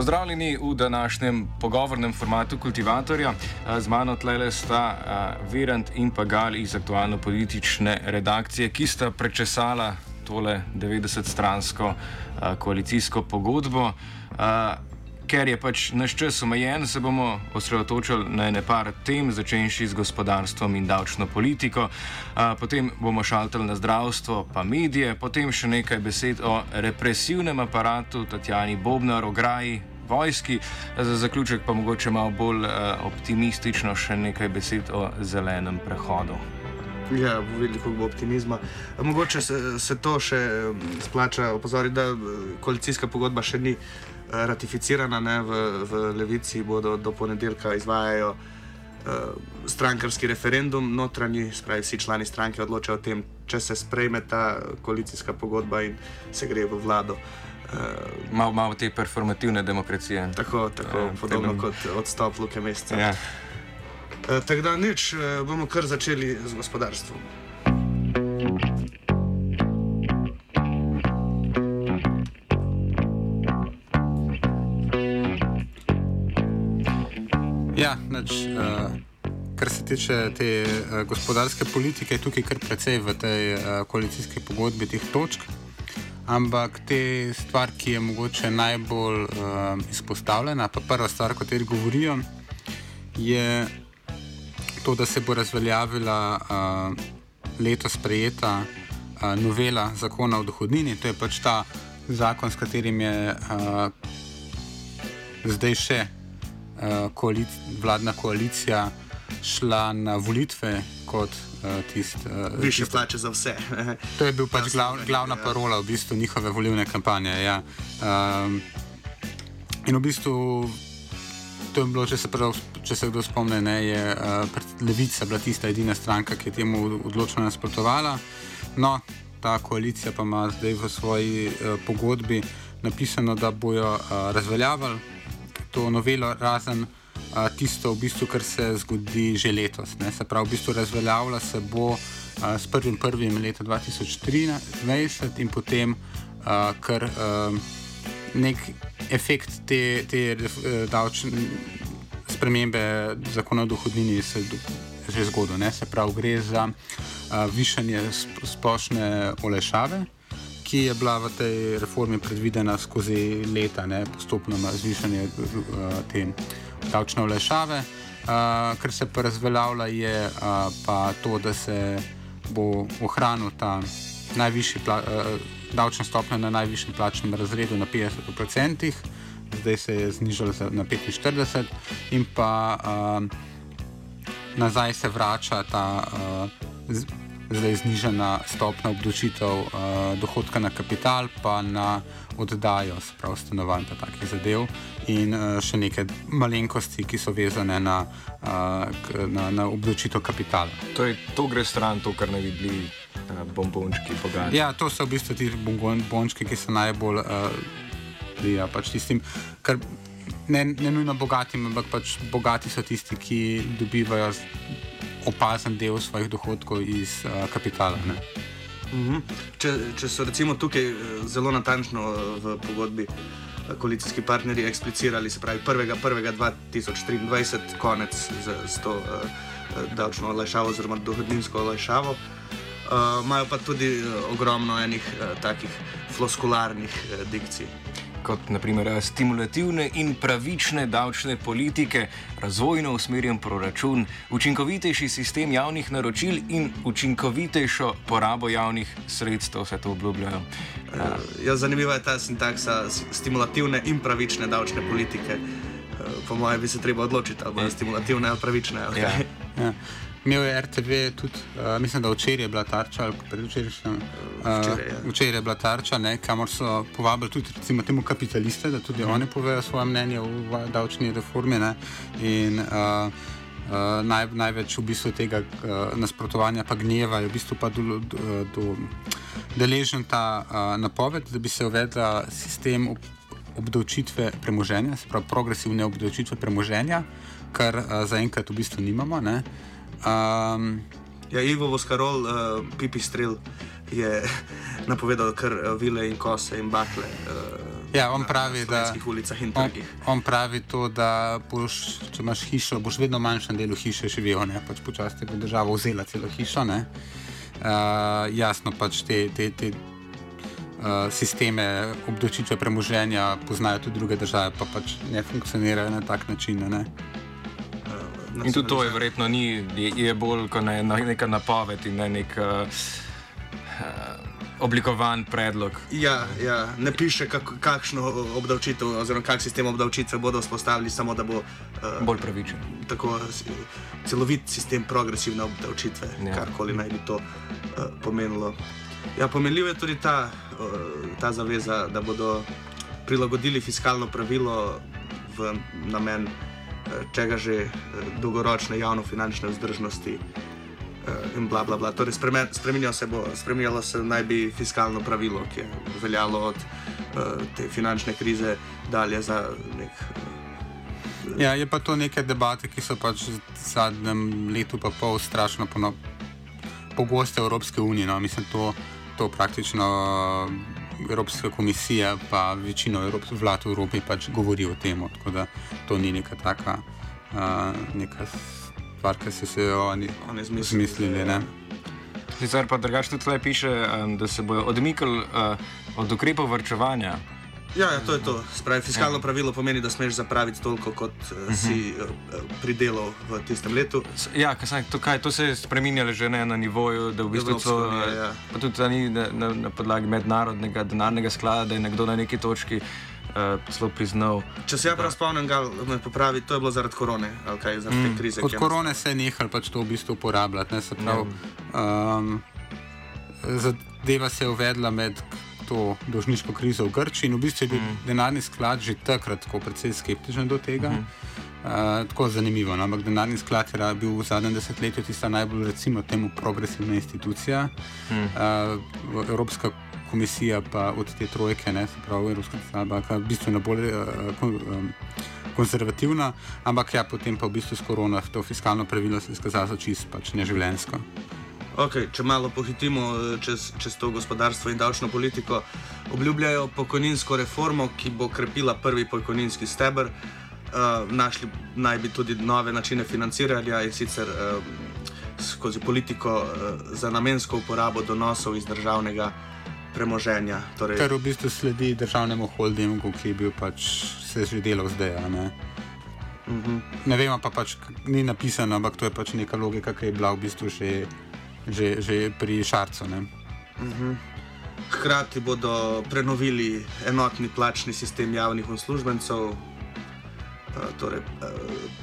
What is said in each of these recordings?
Pozdravljeni v današnjem pogovornem formatu Kultivatorja. Z mano tlele sta Virant in pa Gal iz aktualno-politične redakcije, ki sta prečesala tole 90-stransko koalicijsko pogodbo. Ker je pač naš čas omejen, se bomo osredotočili na ene par tem, začenši z gospodarstvom in davčno politiko, potem bomo šaltali na zdravstvo, pa medije, potem še nekaj besed o represivnem aparatu Tatjani Bobnar, o graji, vojski, za zaključek pa mogoče malo bolj a, optimistično še nekaj besed o zelenem prehodu. Ja, veliko bo optimizma. Mogoče se, se to še splača opozoriti, da koalicijska pogodba še ni ratificirana, ne, v, v Levici bodo do ponedeljka izvajajo uh, strankarski referendum, notranji, spravi vsi člani stranke odločajo o tem, če se sprejme ta koalicijska pogodba in se gre v vlado. Uh, malo, malo te performativne demokracije. Tako, tako uh, podobno tem... kot odstop Luke Mesta. Ja. Uh, tako da nič, uh, bomo kar začeli z gospodarstvom. Nač, uh, kar se tiče te uh, gospodarske politike, je tukaj kar precej v tej uh, koalicijski pogodbi teh točk. Ampak te stvari, ki je mogoče najbolj uh, izpostavljena, pa prva stvar, o kateri govorijo, je to, da se bo razveljavila uh, letos sprejeta uh, novela zakona o dohodnini. To je pač ta zakon, s katerim je uh, zdaj še koalic vladna koalicija šla na volitve kot uh, tisti. Uh, Više plače za vse. to je bil pač glav, glavna ja. parola v bistvu njihove volilne kampanje. Ja. Um, in v bistvu. To je bilo, če se, prav, če se kdo spomne, ne, je uh, Levica bila tista edina stranka, ki je temu odločno nasprotovala. No, ta koalicija pa ima zdaj v svoji uh, pogodbi napisano, da bojo uh, razveljavili to novelo, razen a, tisto, v bistvu, kar se zgodi že letos. Ne. Se pravi, v bistvu razveljavlja se bo a, s 1.1. leta 2023 in potem a, kar a, nek efekt te, te e, davčne spremembe zakona o dohodnini se že zgodil. Ne. Se pravi, gre za a, višanje splošne olešave ki je bila v tej reformi predvidena skozi leta, ne, postopno zvišanje uh, te davčne olešave. Uh, kar se pa razveljavlja, je uh, pa to, da se bo ohranil ta najvišji pla, uh, davčna stopnja na najvišjem plačnem razredu na 50%, zdaj se je znižala na 45%, in pa uh, nazaj se vrača ta. Uh, zdaj znižena stopna obdočitev uh, dohodka na kapital, pa na oddajo sprav stanovanj in takih zadev, in uh, še neke malenkosti, ki so vezane na, uh, na, na obdočitev kapitala. To, je, to gre stran, to, kar naj bi bili uh, bombončki pogajanja. Ja, to so v bistvu ti bombončki, ki so najbolj uh, ja, pač tistim, kar. Ne, ne nujno bogatim, ampak pač bogati so tisti, ki dobivajo opazen del svojih dohodkov iz uh, kapitala. Mhm. Če, če so recimo tukaj eh, zelo natančno eh, v pogodbi koalicijski partnerji eksplicirali, se pravi 1.1.2023, konec z, z to uh, davčno olajšavo oziroma dohodninsko olajšavo, uh, imajo pa tudi uh, ogromno enih uh, takih floskularnih uh, dikcij. Kot naprimer stimulativne in pravične davčne politike, razvojno usmerjen proračun, učinkovitejši sistem javnih naročil in učinkovitejšo porabo javnih sredstev, vse to obljubljajo. Ja, zanimiva je ta sintaksa stimulativne in pravične davčne politike. Eh, Po mojem bi se treba odločiti, ali bodo stimulativne ali pravične. ali Ja. Ja. Imel je RTV tudi, uh, mislim, da včeraj je bila tarča, ali predvčerajšnjem. Uh, Včeraj, ja. včeraj je bila tarča, ne, kamor so povabili tudi recimo, temu kapitaliste, da tudi Mhm. oni povejo svoje mnenje o davčni reformi. Ne, in, uh, Uh, naj, največ v bistvu tega uh, nasprotovanja, pa gneva, je v bistvu pa do, do, do, deležen ta uh, napoved, da bi se uvedla sistem ob, obdavčitve premoženja, se pravi progresivne obdavčitve premoženja, kar uh, zaenkrat v bistvu nimamo. Ne. Um, Ja, Ivo Voskarol, uh, Pipi Strel, je napovedal kar uh, vile in kose in bakle. Uh, Ja, on pravi, da on, on pravi to, da boš, če imaš hišo, boš vedno v manjšem delu hiše živel, pač počasi bo država vzela celo hišo. ne. Uh, jasno, pač te, te, te uh, sisteme obdavčitve premoženja poznajo tudi druge države, pa pač ne funkcionirajo na tak način. Ne? In tudi to je verjetno ni, je, je bolj kot ne, neka napoved in ne nek uh, oblikovan predlog. Ja, ja, ne piše, kak, kakšno obdavčitev, oziroma kak sistem obdavčitve bodo vzpostavili, samo da bo uh, Bolj pravičen. tako celovit sistem progresivne obdavčitve, Ja. ja. karkoli naj bi to uh, pomenilo. Ja, pomenljiv je tudi ta, uh, ta zaveza, da bodo prilagodili fiskalno pravilo v namen uh, čega že uh, dolgoročne javno-finančne vzdržnosti. uh, In bla, bla, bla. Torej, spremen, spreminjalo se bo, spreminjalo se naj bi fiskalno pravilo, ki je veljalo od uh, te finančne krize dalje za nek Ja, je pa to neke debate, ki so pač v zadnjem letu pa pol strašno pogoste v Evropske unije. No. Mislim, to, to praktično uh, Evropska komisija pa večino Evrop, vlad v Evropi pač govori o tem. Tako da to ni neka taka uh, neka stvar, ki so se jo oni Oni izmislili, zmislili. Ne. Sicer pa drugače tudi tukaj piše, um, da se bodo odmikali uh, od ukrepov vrčevanja. Ja, ja, to je to. Spravi, fiskalno ja. pravilo pomeni, da smeš zapraviti toliko, kot uh, si uh, pridelal v tistem letu. Ja, kaj, sem- to, kaj, to se je spremenjalo že ne, na nivoju, da v bistvu so, unija, eh, ja. pa tudi da ni na, na, na podlagi mednarodnega denarnega sklada, da je nekdo na neki točki uh, celo priznal. Če se ja prav spomnim, Gal me popravi, to je bilo zaradi korone ali kaj, zaradi mm. te krize. Od ki je korone se je nehal pač to v bistvu uporabljati. Ne, se pravi, um, zadeva se je uvedla med to dolžniško krizo v Grčiji in v bistvu je bil mm. denarni sklad že takrat precej skeptičen do tega. Mm. Uh, tako zanimivo, no? ampak denarni sklad je bil v zadnjem desetletju tista najbolj, recimo, temu progresivna institucija. Mm. Uh, Evropska komisija pa od te trojke, ne, se pravi Evropska banka, bistveno bolj uh, kon, um, konzervativna, ampak ja, potem pa v bistvu s korono to fiskalno pravilo se je izkazalo za čist pač neživljensko. Okay, če malo pohitimo eh, čez, čez to gospodarstvo in davčno politiko, obljubljajo pokojninsko reformo, ki bo krepila prvi pokojninski stebr. Uh, našli naj bi tudi nove načine financiranja in sicer uh, skozi politiko uh, za namensko uporabo donosov iz državnega premoženja. Torej, Kar v bistvu sledi državnemu holdingu, ki je bil pač se že delal zdaj. a Ne? uh -huh. ne vemo pa pač, ni napisano, ampak to je pač neka logika, ki je bila v bistvu že, že, že pri Šarcu. Ne? Hkrati bodo prenovili enotni plačni sistem javnih uslužbencev, uh, torej uh,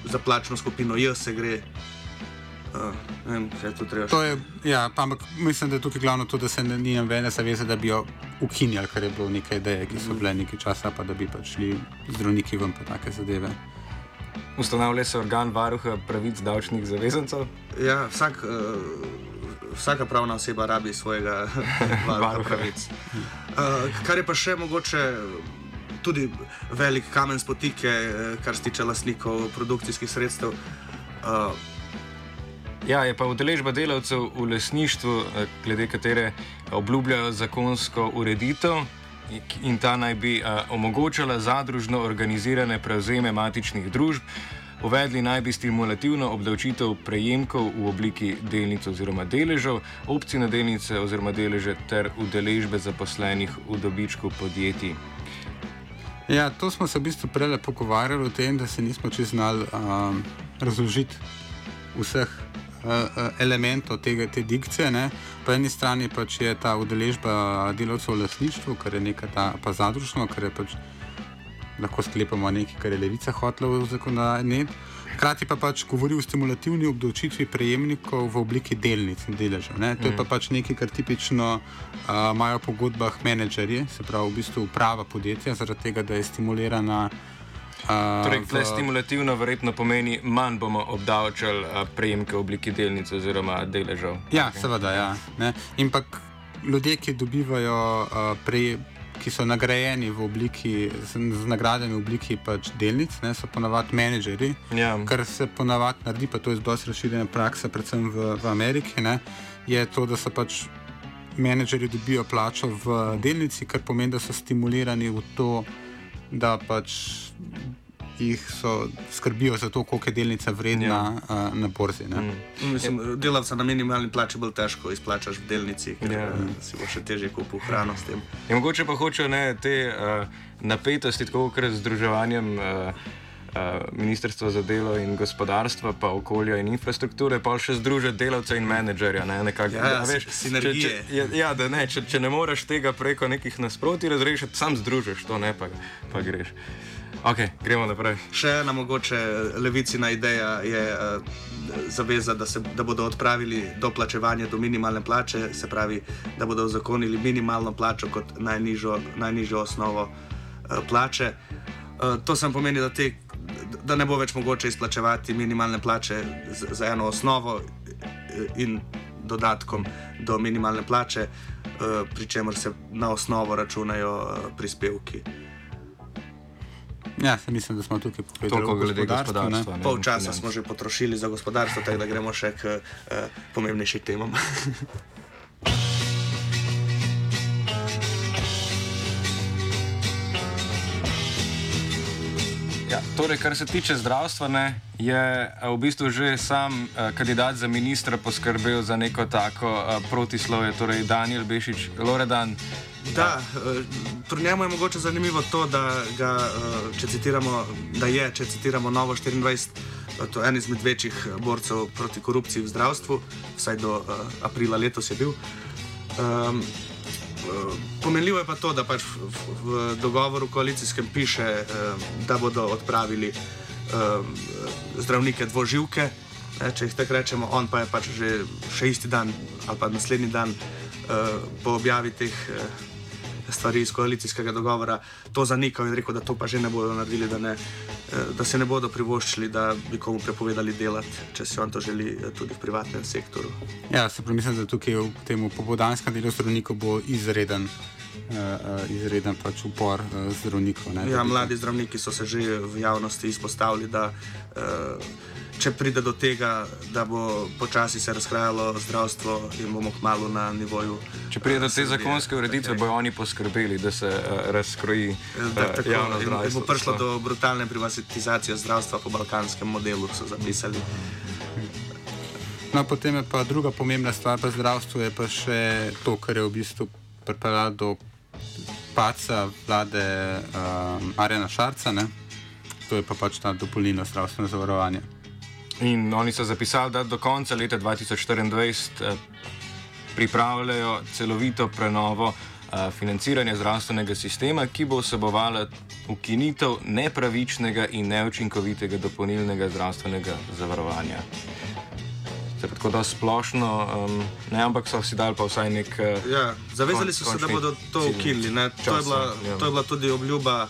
za plačno skupino J se gre. Uh, ne vem, treba To je, ja, pa ampak mislim, da je tukaj glavno to, da se ni nobene zaveze, da bi jo ukinjali, kar je bilo neke ideje, ki so bile nekaj časa, pa da bi pač šli zdravniki ven pa take zadeve. Ustanavlja se organ varuha pravic davčnih zavezancev. Ja, vsak, vsaka pravna oseba rabi svojega varuha pravic. Uh, kar je pa še mogoče tudi velik kamen spotike, eh, kar se tiče lastnikov produkcijskih sredstev. Uh, Ja, je pa udeležba delavcev v lesništvu, eh, glede katere obljubljajo zakonsko ureditev. In ta naj bi uh, omogočala zadružno organizirane prevzeme matičnih družb, uvedli naj bi stimulativno obdavčitev prejemkov v obliki delnic oziroma deležev, opcij na delnice oziroma deleže ter udeležbe zaposlenih v dobičku podjetij. Ja, to smo se v bistvu prej pogovarjali o tem, da se nismo čez znali um, razložiti vseh uh, uh, elementov tega, te dikcije. Ne. Po eni strani pač je ta udeležba delavcev v lasništvu, kar je nekaj ta, pa zadružno, kar je pač lahko sklepamo nekaj, kar je levica hotela v zakonodajni. Hkrati pa pač govori o stimulativni obdavčitvi prejemnikov v obliki delnic in deležev. Ne? To je pa Mhm. pač nekaj, kar tipično uh, imajo v pogodbah menedžerji, se pravi v bistvu uprava podjetja, zaradi tega, da je stimulirana. Uh, Torej, v- stimulativno verjetno pomeni, manj bomo obdavčali a, prejemke v obliki delnic oziroma deležev. Ja, seveda. Ja, ne. In pa ljudje, ki dobivajo, uh, prej, ki so nagrajeni v obliki, z, z nagradami v obliki pač delnic, ne, so ponavadi menedžerji. Ja. Kar se ponavadi naredi, pa to je dosti razširjena praksa, predvsem v, v Ameriki, ne, je to, da so pač menedžerji dobijo plačo v delnici, kar pomeni, da so stimulirani v to, da pač jih so, skrbijo za to, koliko je delnica vredna ja. uh, na borzi. Ne. Mm. Mislim, delavca na minimalni plači bolj težko izplačaš v delnici, ker Ja. yeah. si bo še težje kupil hrano s tem. In mogoče pa hočejo ne, te uh, napetosti, tako kot z združevanjem. Uh, Ministrstvo za delo in gospodarstvo, pa okolje in infrastrukture, pa še združiti delavce in menedžerja. Ne, nekak, Ja, da, veš, sinergije. Če, če, ja, ja, da ne, če, če ne moreš tega preko nekih nasproti razrešiti, sam združiš to, ne pa, pa greš. Ok, gremo naprej. Še ena mogoče levicina ideja je uh, zaveza, da, se, da bodo odpravili doplačevanje do minimalne plače, se pravi, da bodo uzakonili minimalno plačo kot najnižjo, najnižjo osnovo uh, plače. Uh, to sem pomeni, da, te, da ne bo več mogoče izplačevati minimalne plače z, za eno osnovo in dodatkom do minimalne plače, uh, pri čemer se na osnovo računajo uh, prispevki. Ja, se mislim, da smo tukaj povedali. Toliko glede gospodarstva. ne, Pol časa smo že potrošili za gospodarstvo, tako da gremo še k uh, pomembnejšim temam. Ja, torej, kar se tiče zdravstva, ne, je a, v bistvu že sam a, kandidat za ministra poskrbel za neko tako a, protislovje, torej Daniel Bešič Loredan. Da, eh, pri njemu je mogoče zanimivo to, da, ga, eh, če citiramo, da je, če citiramo Novo 24, eh, to je en izmed večjih eh, borcev proti korupciji v zdravstvu, vsaj do uh, aprila letos je bil. Um, Pomenljivo je pa to, da pač v, v, dogovoru koalicijskem piše, eh, da bodo odpravili eh, zdravnike dvoživke. Če jih tako rečemo, on pa je pač že isti dan ali pa naslednji dan eh, po objavi teh eh, stvari iz koalicijskega dogovora to zanikal in rekel, da to pa že ne bodo naredili, da, ne, eh, da se ne bodo privoščili, da bi komu prepovedali delati, če si on to želi eh, tudi v privatnem sektorju. Ja, se pravi, mislim, da tukaj v tem popodanskem delu zdravnikov bo izreden, uh, izreden pač upor uh, zdravnikov. Ne, Ja, mladi zdravniki so se že v javnosti izpostavili, da uh, če pride do tega, da bo počasi se razkrajalo zdravstvo in bomo kmalo na nivoju. Če pride do eh, te Srbije. zakonske ureditve, bojo oni poskrbeli, da se uh, razkroji Da, uh, tako, javno in, in zdravstvo. bo prišlo do brutalne privatizacije zdravstva po balkanskem modelu, so zapisali. No, potem je pa druga pomembna stvar pri zdravstvu, je pa še to, kar je v bistvu pripeljalo do paca vlade uh, Marjana Šarca, ne? to je pa pač ta dopolnilno zdravstveno zavarovanje. In oni so zapisali, da do konca leta 2024 eh, pripravljajo celovito prenovo eh, financiranja zdravstvenega sistema, ki bo vsebovala ukinitev nepravičnega in neučinkovitega dopolnilnega zdravstvenega zavarovanja. Je tako da splošno, um, ne, ampak so si dali pa vsaj nek. eh, Ja, zavezali so se, da bodo to ukinili. ne. To, je časa, bila, ja. to je bila tudi obljuba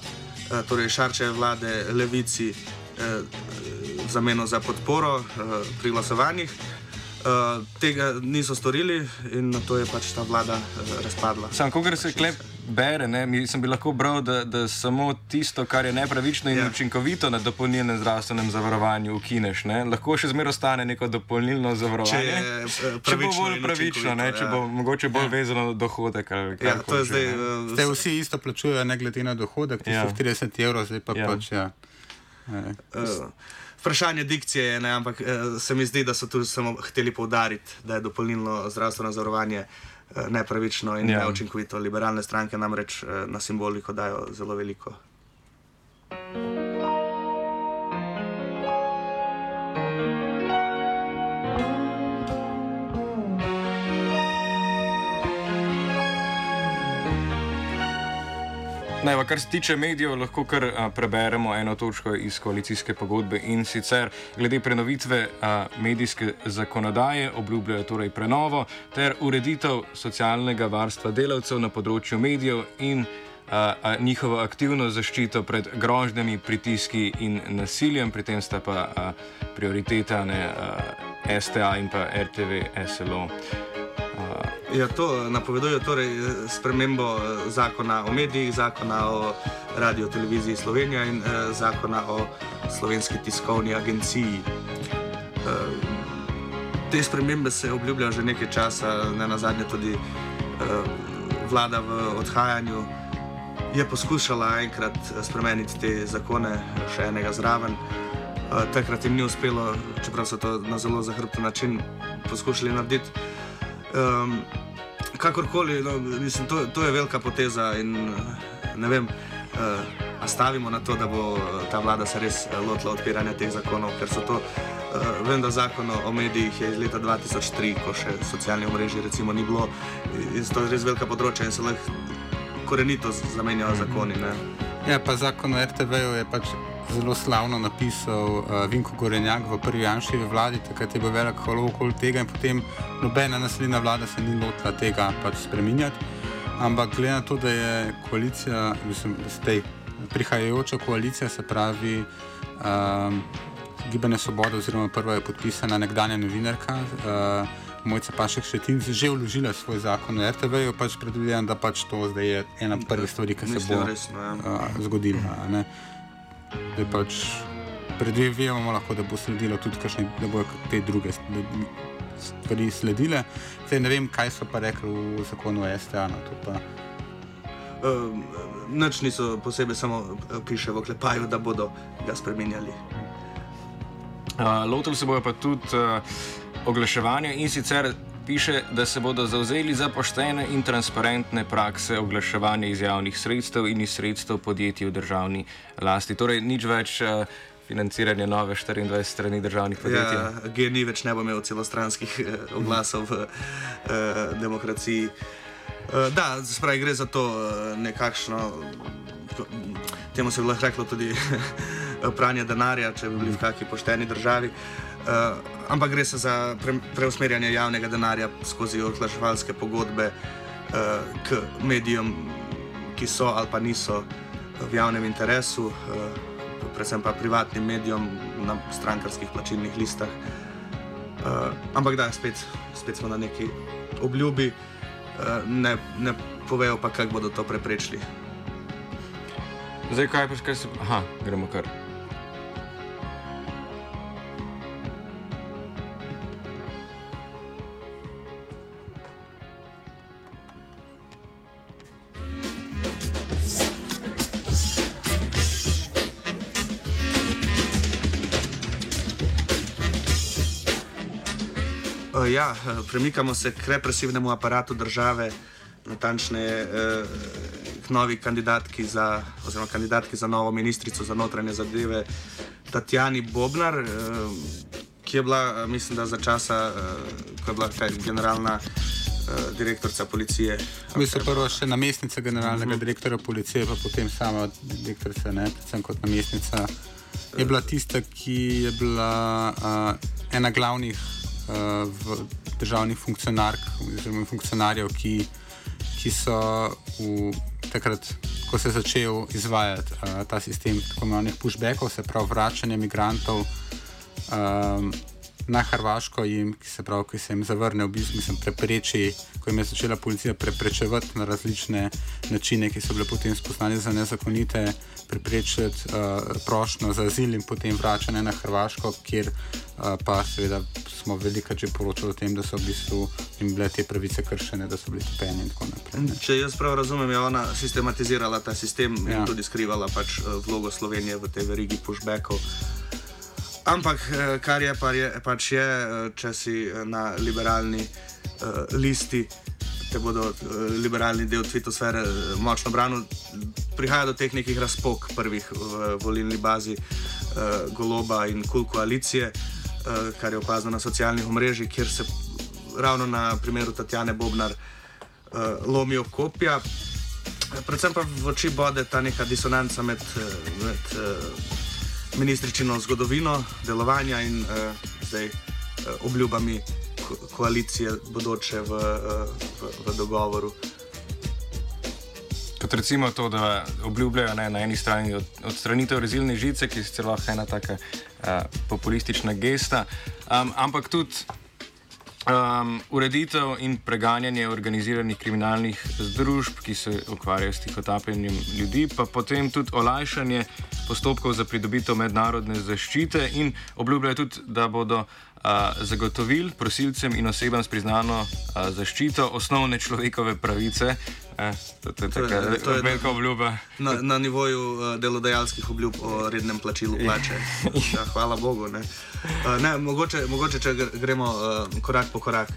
eh, torej Šarčeve vlade Levici eh, v zameno za podporo eh, pri glasovanjih. Eh, tega niso storili in na to je pač ta vlada eh, razpadla. Sam, ko se klep bere, ne, mi sem bi lahko bral, da, da samo tisto, kar je nepravično in Ja. yeah. učinkovito na dopolnilnem zdravstvenem zavarovanju, ukineš. Ne. Lahko še zmeraj ostane neko dopolnilno zavarovanje. Če je, eh, če bo bolj pravično, ne, če ja. bo mogoče bolj vezano na dohodek. ali Ja, to je zdaj. eh, Zdaj vsi isto plačujejo, ne glede na dohodek, tistih Ja. ja. 30 evrov, zdaj pa Ja. ja. pač ja. Eh, Uh, vprašanje dikcije je, ne, ampak uh, se mi zdi, da so tu samo hteli poudariti, da je dopolnilno zdravstveno zavarovanje uh, nepravično in Ja. ja. neučinkovito. Liberalne stranke namreč uh, na simboliko dajo zelo veliko. Najva, kar se tiče medijev, lahko kar a, preberemo eno točko iz koalicijske pogodbe in sicer glede prenovitve a, medijske zakonodaje obljubljajo torej prenovo ter ureditev socialnega varstva delavcev na področju medijev in a, a, njihovo aktivno zaščito pred grožnjami, pritiski in nasiljem, pri tem sta pa a, prioriteta ne, a, STA in pa RTV SLO. Ja, to napoveduje torej spremembo eh, zakona o medijih, zakona o radio televiziji Slovenija in eh, zakona o slovenski tiskovni agenciji. Eh, te spremembe se obljubljajo že nekaj časa, ne na zadnje tudi eh, vlada v odhajanju je poskušala enkrat spremeniti te zakone, še enega zraven. Eh, takrat jim ni uspelo, čeprav so to na zelo zahrbten način poskušali narediti. Um, kakorkoli, no, mislim, to, to je velika poteza in ne vem, uh, stavimo na to, da bo ta vlada se res lotila odpiranja teh zakonov, ker so to, uh, vem, da zakon o medijih je iz leta 2003, ko še socialnih omrežij recimo ni bilo, in to je res velika področja in se lahko korenito zamenjajo zakoni. Ne. Ja, pa zakon o RTV-ju je pač zelo slavno napisal uh, Vinko Gorenjak v prvi Janševi vladi, takrat je bil velik holo okoli tega in potem nobena naslednja vlada se ni lotila tega pač spreminjati. Ampak glede na to, da je koalicija, mislim, da ste prihajajoča koalicija, se pravi um, Gibanje Svoboda, oziroma prva je podpisana nekdanja novinarka. Uh, Mojca Pašek Šetin že vložila svoj zakon o RTV-ju, pač predvidevam, da pač to zdaj je ena prvih stvari, ki se bo resno, ja. uh, zgodila. Ne? Da je pač predvidevamo lahko, da bo sledilo tudi kakšne, da bojo te druge stvari sledile. Zdaj ne vem, kaj so pa rekli v zakonu o STA. No. Uh, Noč niso posebej, samo piše v oklepaju, da bodo ga spremenjali. Uh, Lotili se bojo pa tudi uh, oglaševanja in sicer piše, da se bodo zauzeli za poštene in transparentne prakse oglaševanja iz javnih sredstev in iz sredstev podjetij v državni lasti. Torej, nič več. Uh, Financiranje nove 24 strani državnih podjetij. Ja, GNI več ne bo imel celostranskih eh, oglasov v eh, demokraciji. Eh, da, spravi, gre za to eh, nekakšno, temu se bi lahko reklo tudi pranje denarja, če bi bili v kakšni pošteni državi. Eh, ampak gre za pre, preusmerjanje javnega denarja skozi oglaševalske pogodbe eh, k medijem, ki so ali pa niso v javnem interesu. Eh, predvsem pa privatnim medijem na strankarskih plačilnih listah. Uh, ampak da, spet, spet smo na neki obljubi, uh, ne, ne povejo pa, kako bodo to preprečili. Zdaj, kaj pa še se. Aha, gremo kar. Ja, premikamo se k represivnemu aparatu države, natančneje k novi kandidatki za, oziroma kandidatki za novo ministrico za notranje zadeve, Tatjani Bobnar, ki je bila, mislim, da za časa, ko je bila kaj, generalna direktorica policije. Mi smo prvo še namestnica generalnega uh -huh. direktorja policije, pa potem sama direktorica, ne, predvsem kot namestnica. Je bila tista, ki je bila uh, ena glavnih v državnih funkcionark oziroma funkcionarjev, ki, ki so v, takrat, ko se je začel izvajati uh, ta sistem tako imenovanih pushbackov, se pravi vračanje imigrantov um, na Hrvaško, jim, ki se pravi, ki se jim zavrne, v bistvu sem prepreči, ko jim je začela policija preprečevati na različne načine, ki so bile potem spoznane za nezakonite, preprečiti uh, prošlo za azil in potem vračanje na Hrvaško, kjer uh, pa seveda smo veliko že poročali o tem, da so v bistvu jim bile te pravice kršene, da so bili topeni in tako naprej. Ne. Če jaz prav razumem, je ona sistematizirala ta sistem ja. in tudi skrivala pač vlogo Slovenije v tej verigi pushbackov. Ampak kar je, pa je pač je, če si na liberalni uh, listi, te bodo liberalni del tvitosfere močno branili. Prihaja do teh nekih razpok prvih v volilni bazi Goloba in Kul koalicije, kar je opazno na socialnih omrežjih, kjer se ravno na primeru Tatjane Bobnar lomijo kopja. Predvsem pa v oči bode ta neka disonanca med, med ministričino zgodovino delovanja in uh, zdaj uh, obljubami ko koalicije bodoče v, uh, v, v dogovoru. Kot recimo to, da obljubljajo ne, na eni strani od, odstranitev rezilne žice, ki je celo ena taka uh, populistična gesta, um, ampak tudi um, ureditev in preganjanje organiziranih kriminalnih združb, ki se ukvarjajo s tihotapljenjem ljudi, pa potem tudi olajšanje postopkov za pridobitev mednarodne zaščite in obljubljajo tudi, da bodo uh, zagotovili prosilcem in osebam s priznano uh, zaščito osnovne človekove pravice. Eh, to, to, je, to je velika obljuba. Na, na nivoju uh, delodajalskih obljub o rednem plačilu plače. ja, hvala Bogu. Ne. Uh, ne, mogoče, mogoče, če gremo korak po korak.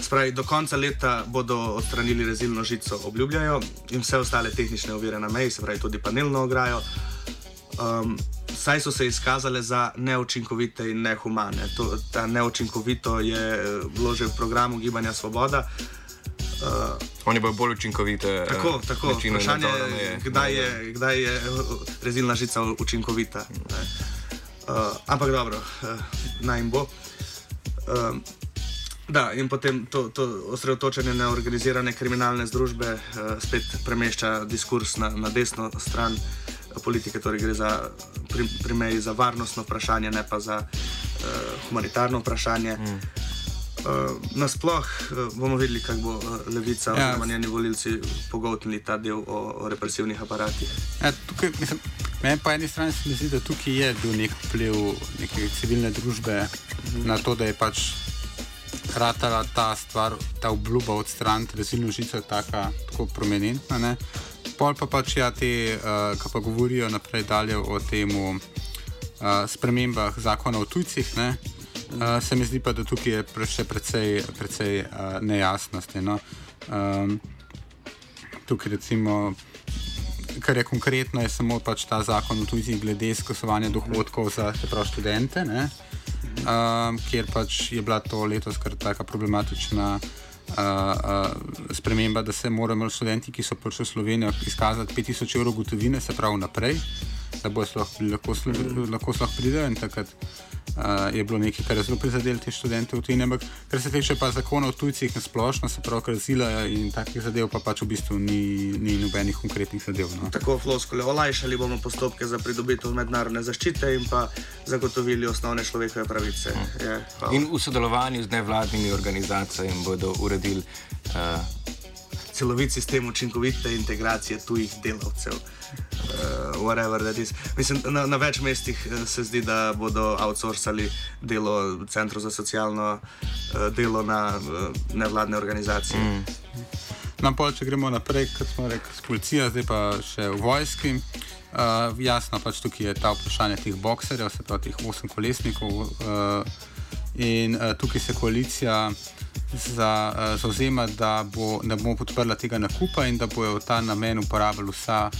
Spravi, do konca leta bodo odstranili rezilno žico, obljubljajo, in vse ostale tehnične ovire na meji, se pravi tudi panelno ograjo. Um, saj so se izkazale za neučinkovite in nehumane. To, ta neučinkovito je bilo že v programu Gibanja Svoboda. Uh, Oni bodo bolj učinkoviti. Tako, tako. Vprašanje je, kdaj je, kdaj je rezilna žica učinkovita. Uh, ampak dobro, uh, naj jim bo. Uh, da, in potem to, to osredotočenje na organizirane kriminalne združbe uh, spet premešča diskurs na, na desno stran politike, torej gre za pri, pri meji za varnostno vprašanje, ne pa za uh, humanitarno vprašanje. Mm. Uh, Nasploh uh, bomo videli, kako bo uh, levica ja. oziroma njeni volilci pogotnili ta del o, o represivnih aparatih. Ja, tukaj, mislim, meni po eni strani se mi zdi, da tukaj je bil nek vpliv neke civilne družbe mm. na to, da je pač ratala ta stvar, ta obljuba odstraniti rezilno žico tako prominentna. Ne? Pol pa pač ja, te, uh, ki pa govorijo naprej dalje o tem uh, spremembah zakona o tujcih. Ne? Uh, se mi zdi pa, da tukaj je še precej, precej uh, nejasnosti. No? Um, tukaj recimo, kar je konkretno, je samo pač ta zakon o tujcih glede izkazovanja dohodkov za prav, študente, um, kjer pač je bila to letos kar tako problematična. Uh, uh, sprememba, da se morajo študenti, ki so prišli v Slovenijo, izkazati 5000 evrov gotovine, se pravi, naprej, da bodo lahko, lahko pridejo in takrat uh, je bilo nekaj, kar je zelo prizadelo te študente v tujini. Ampak, kar se tiče pa zakona o tujcih na splošno, se pravi, kar zila in takih zadev, pa pač v bistvu ni, ni nobenih konkretnih zadev. No. Tako floskole, olajšali bomo postopke za pridobitev mednarodne zaščite in pa zagotovili osnovne človekove pravice. Hmm. Je, in v sodelovanju z nevladnimi organizacijami bodo uredili. Uh, Celovit sistem učinkovite integracije tujih delavcev uh, whatever that is. Mislim, na, na več mestih uh, se zdi, da bodo outsourcali delo centru za socialno uh, delo na uh, nevladne organizacije. Mm. Na pol, če gremo naprej, kot smo rekli, s policijo, zdaj pa še v vojski. Uh, jasno, pač tukaj je ta vprašanje teh bokserjev, se pravi, teh osem kolesnikov. Uh, in uh, tukaj se koalicija zauzema, da bo, ne bomo podprla tega nakupa in da bojo v ta namen uporabljali vsa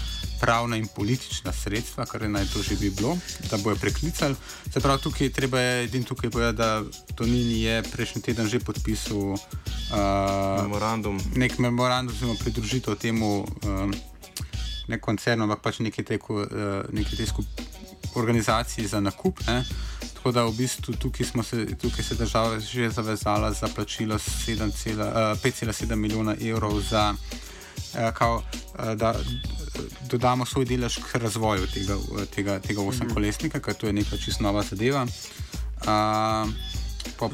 pravna in politična sredstva, kar naj to že bi bilo, da bojo preklicali. Se pravi, tukaj treba je edin tukaj povedati, da Tonini je prejšnji teden že podpisal uh, memorandum. Nek memorandum, oziroma pridružitev temu uh, ne koncernu, ampak pač neki te uh, skup organizaciji za nakup. Ne? Tako da v bistvu tukaj, se, tukaj se država že zavezala za plačilo 5,7 uh, milijona evrov za uh, kao, uh, da, dodamo svoj delež k razvoju tega, tega, tega osemkolesnika, ker to je neka čisto nova zadeva. Uh,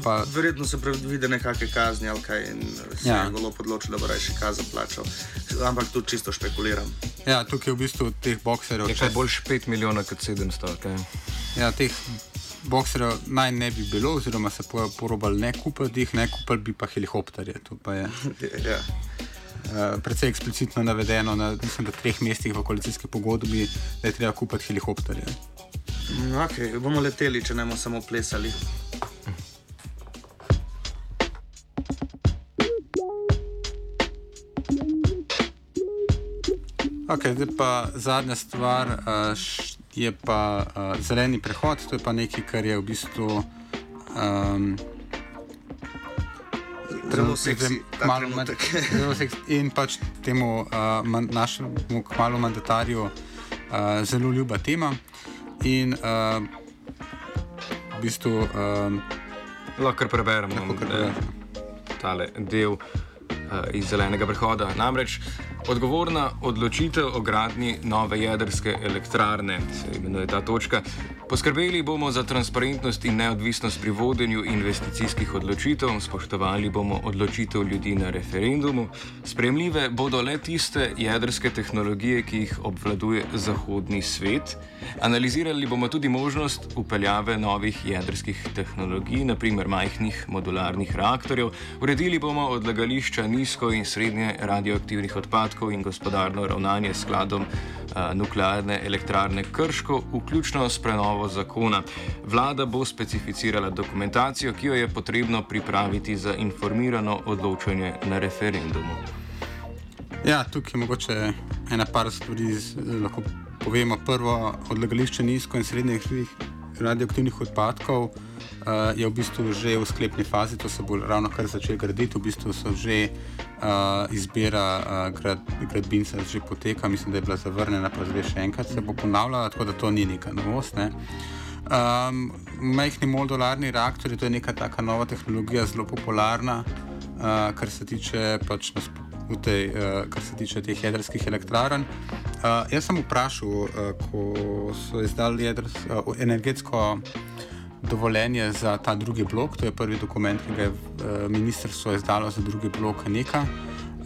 Pa... Verjetno se predvide nekakšne kazni, ali kaj se ja. je bilo odločilo, da bo raje kazen plačal. Ampak tu čisto špekuliram. Ja, tukaj je v bistvu teh bokserjev. Je kaj boljš 5 milijonov kot 700. Okay. Ja, teh bokserjev naj ne bi bilo, oziroma se bojo porobali ne kupiti jih, ne kupili bi pa helikopterje. To pa je. ja. Eh, uh, predvsej eksplicitno navedeno na mislim, treh mestih v koalicijski pogodbi, da je treba kupiti helikopterje. No, okay, bomo leteli, če ne bomo samo plesali. Okay, zdaj pa zadnja stvar, uh, je pa uh, zeleni prehod. To je pa nekaj, kar je v bistvu. Um, Zelo seksi, malo manj. In pač temu uh, man, našemu kmalu mandatarju uh, zelo ljuba tema. In uh, v bistvu. Um, lahko preberemo tale del uh, iz zelenega prehoda. Namreč odgovorna odločitev o gradnji nove jedrske elektrarne, se imenuje ta točka, Poskrbeli bomo za transparentnost in neodvisnost pri vodenju investicijskih odločitev, spoštovali bomo odločitev ljudi na referendumu, spremljive bodo le tiste jedrske tehnologije, ki jih obvladuje zahodni svet, analizirali bomo tudi možnost upeljave novih jedrskih tehnologij, naprimer majhnih modularnih reaktorjev, uredili bomo odlagališča nizko in srednje radioaktivnih odpadkov in gospodarno ravnanje s skladom uh, nuklearne elektrarne Krško, vključno s prenovom novo zakona. Vlada bo specificirala dokumentacijo, ki jo je potrebno pripraviti za informirano odločanje na referendumu. Ja, tukaj je mogoče ena par stvari, lahko povemo. Prvo, odlagališče nizko in srednjih radioaktivnih odpadkov uh, je v bistvu že v sklepni fazi, to se bo ravno kar začelo graditi, v bistvu so že uh, izbira uh, grad, gradbinca že poteka, mislim, da je bila zavrnjena, pa zdaj še enkrat se bo ponavljala, tako da to ni neka novost. Ne. Um, majhni modularni reaktori, to je neka taka nova tehnologija, zelo popularna, uh, kar se tiče pač nas. Tej, uh, kar se tiče teh jedrskih elektrarn. Uh, jaz sem vprašal, uh, ko so izdali jedrs, uh, energetsko dovoljenje za ta drugi blok, to je prvi dokument, ki ga je uh, ministrstvo izdalo za drugi blok Neka.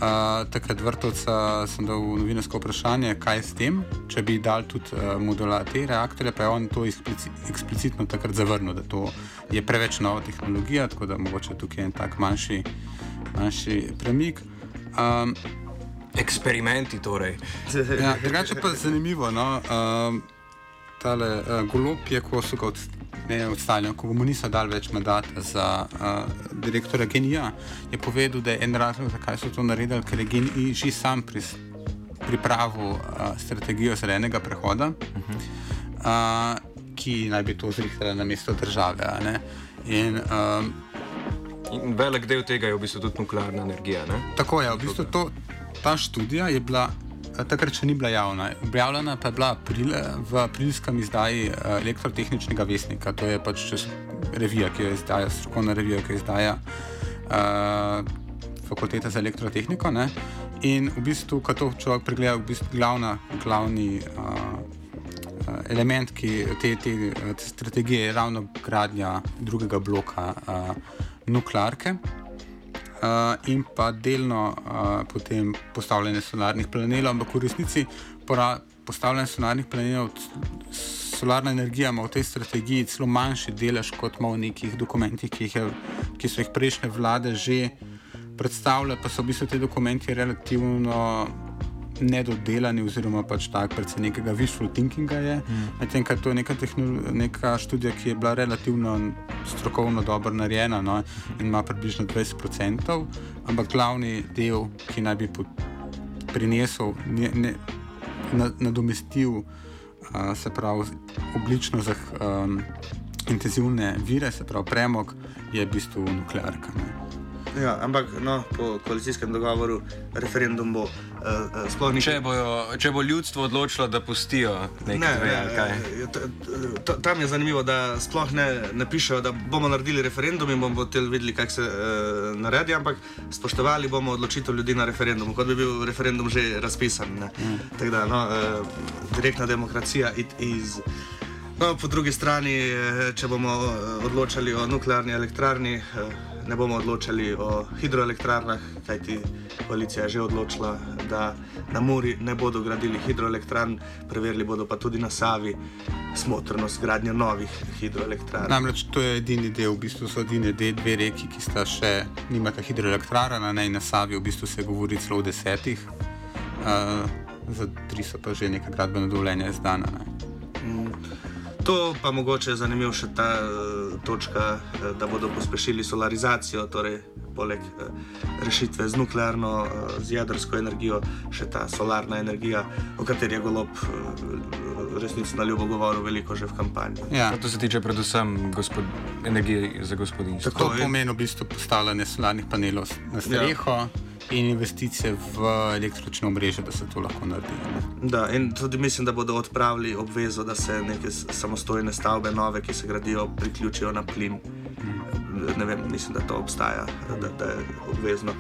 Uh, takrat vrtovca sem dal novinarsko vprašanje, kaj je s tem, če bi dal tudi uh, modula te reaktorje, pa je on to eksplici, eksplicitno takrat zavrnil, da to je preveč nova tehnologija, tako da mogoče tukaj en tak manjši, manjši premik. Um, Eksperimenti torej. ja, drugače pa je zanimivo. No? Um, tale uh, golob je, ko so ga odstavljali, ko mu niso dali več mandata za uh, direktora Genija, je povedal, da je en razlog, zakaj so to naredili, ker je Genij že sam pris, pripravil uh, strategijo zelenega prehoda, uh -huh. uh, ki naj bi to zrihtala na mesto države. In, um, In velik del tega je v bistvu tudi nuklearna energija. Ne? Tako je, v bistvu to, ta študija je bila. Eh, takrat še ni bila javna. Objavljena pa je bila april, v aprilskem izdaji eh, elektrotehničnega vesnika, to je pač revija, ki jo izdaja, strokovna revija, ki jo izdaja uh, fakulteta za elektrotehniko. Ne? In v bistvu, ko to človek pregleda, v bistvu glavna, glavni uh, element te, te, te strategije je ravno gradnja drugega bloka. Uh, nuklearke uh, in pa delno uh, potem postavljanje solarnih panelov, ampak v resnici pora, postavljanje solarnih panelov, solarna energija ima v tej strategiji celo manjši delež kot ima v nekih dokumentih, ki, je, ki so jih prejšnje vlade že predstavljale, pa so v bistvu ti dokumenti relativno nedodelani, oziroma pač tako, predvsem nekega visual thinkinga je. Mm. Medtem, to je neka, neka študija, ki je bila relativno strokovno dobro narejena no, in ima približno 20%, ampak glavni del, ki naj bi prinesel, ne, ne, nadomestil, uh, se pravi, oblično za um, intenzivne vire, se pravi, premog, je v bistvu nuklearka. Ne. Ja, ampak no, po koalicijskem dogovoru referendum bo uh, sploh ni. Če, če bo ljudstvo odločilo, da pustijo nekaj časa. Tam je zanimivo, da sploh ne, ne pišejo, da bomo naredili referendum in bomo videli, kako se uh, naredi, ampak spoštovali bomo odločitev ljudi na referendumu, kot bi bil referendum že razpisan. Mm. Tako da, no, uh, direktna demokracija iz. No, po drugi strani, če bomo odločali o nuklearni elektrarni, ne bomo odločali o hidroelektrarnah, kajti koalicija je že odločila, da na Muri ne bodo gradili hidroelektrarn, preverili bodo pa tudi na Savi smotrnost gradnje novih hidroelektrarn. Namreč to je edini del, v bistvu so edine dve reki, ki sta še nimata hidroelektrarna, na Savi v bistvu se govori celo o desetih, uh, za tri so pa že neka gradbena dovoljenja izdana. Mm. To pa mogoče je zanimivo še ta uh, točka, uh, da bodo pospešili solarizacijo, torej poleg uh, rešitve z nuklearno, uh, z jedrsko energijo, še ta solarna energija, o kateri je golob uh, resnici na ljubo govoril veliko že v kampanji. Ja. To se tiče predvsem gospod, energije za gospodinstvo. To pomeni v bistvu postavljanje solarnih panelov na streho. Ja in investicije v električno mrežo, da se to lahko naredi. Da, in tudi mislim, da bodo odpravili obvezo, da se neke samostojne stavbe, nove, ki se gradijo, priključijo na plin. Ne vem, mislim, da to obstaja, da, da je obvezno.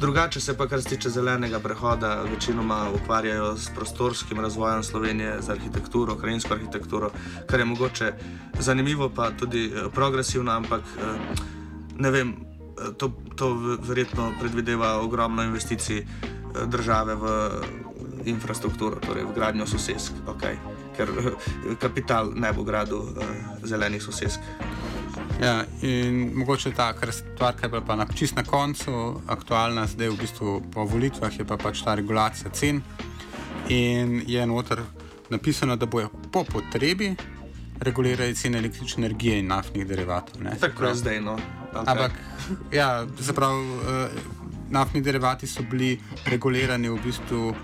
Drugače se pa, kar se tiče zelenega prehoda, večinoma ukvarjajo s prostorskim razvojem Slovenije, z arhitekturo, krajinsko arhitekturo, kar je mogoče zanimivo, pa tudi eh, progresivno, ampak eh, ne vem, to, to verjetno predvideva ogromno investicij eh, države v infrastrukturo, torej v gradnjo sosedsk, okay. ker eh, kapital ne bo gradil zelenih sosedsk. Ja, in mogoče ta stvar, ki je bila pa na, čist na koncu aktualna, zdaj v bistvu po volitvah, je pa pač ta regulacija cen. In je noter napisano, da bojo po potrebi regulirali cene električne energije in naftnih derivatov. Ne? Tako je zdaj, no. Okay. Ampak, ja, zaprav, uh, naftni derivati so bili regulirani v bistvu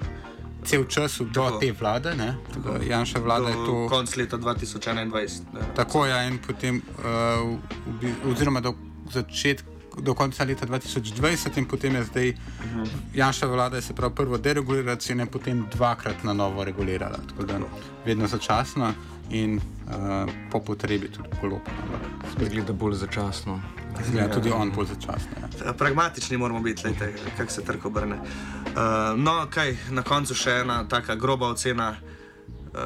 cel čas do tako. te vlade. Tako, Janša vlada do je to. Konc leta 2021. Ne. Tako je, ja, in potem, uh, v, oziroma do začetka. Do konca leta 2020, in potem je zdaj uh -huh. Janša vlada, se pravi, prvo deregulirala cene, potem dvakrat na novo regulirala. Tako da vedno začasno in uh, po potrebi tudi polop. Zgleda bolj začasno. Zgleda tudi on bolj začasno. Ja. Pragmatični moramo biti, kako se trg obrne. Uh, no, kaj, na koncu še ena tako groba ocena uh,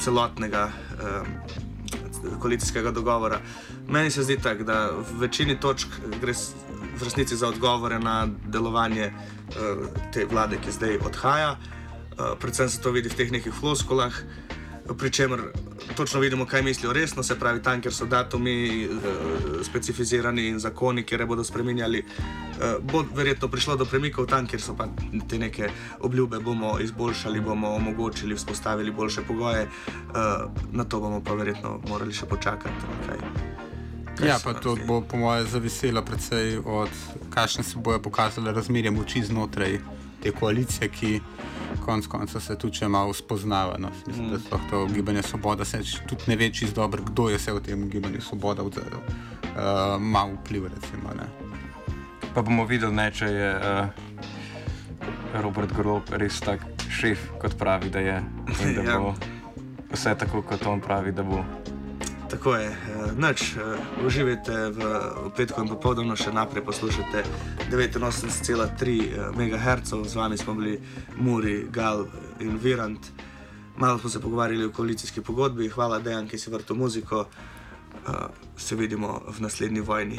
celotnega uh, koalicijskega dogovora. Meni se zdi tako, da v večini točk gre v resnici za odgovore na delovanje uh, te vlade, ki zdaj odhaja. Uh, predvsem se to vidi v teh nekih floskulah. Uh, pri čemer točno vidimo, kaj mislijo resno, se pravi, tam, kjer so datumi uh, specificirani in zakoni, kjer bodo spremenjali, uh, bo verjetno prišlo do premikov tam, kjer so pa te neke obljube, bomo izboljšali, bomo omogočili, vzpostavili boljše pogoje, uh, na to bomo pa verjetno morali še počakati. Kaj, kaj ja, pa to bo po mojem zaviselo predvsej od, kakšne se bojo pokazale razmerje moči znotraj te koalicije, ki konec konca se tudi če malo spoznava. No. Mislim, mm. da so to gibanje Svoboda, se tudi ne ve čisto dobro, kdo je se v tem gibanju Svoboda vzel, uh, malo vpliv. Recimo, pa bomo videli, ne, če je uh, Robert Grob res tak šef, kot pravi, da je. In da ja. bo vse tako, kot on pravi, da bo. Tako je, eh, noč eh, uživajte v, v petku in popoldne, še naprej poslušate 89,3 MHz, z vami smo bili Muri, Gal in Virant. Malo smo se pogovarjali o koalicijski pogodbi, hvala Dejan, ki si vrtel muziko. Uh, se vidimo v naslednji vojni.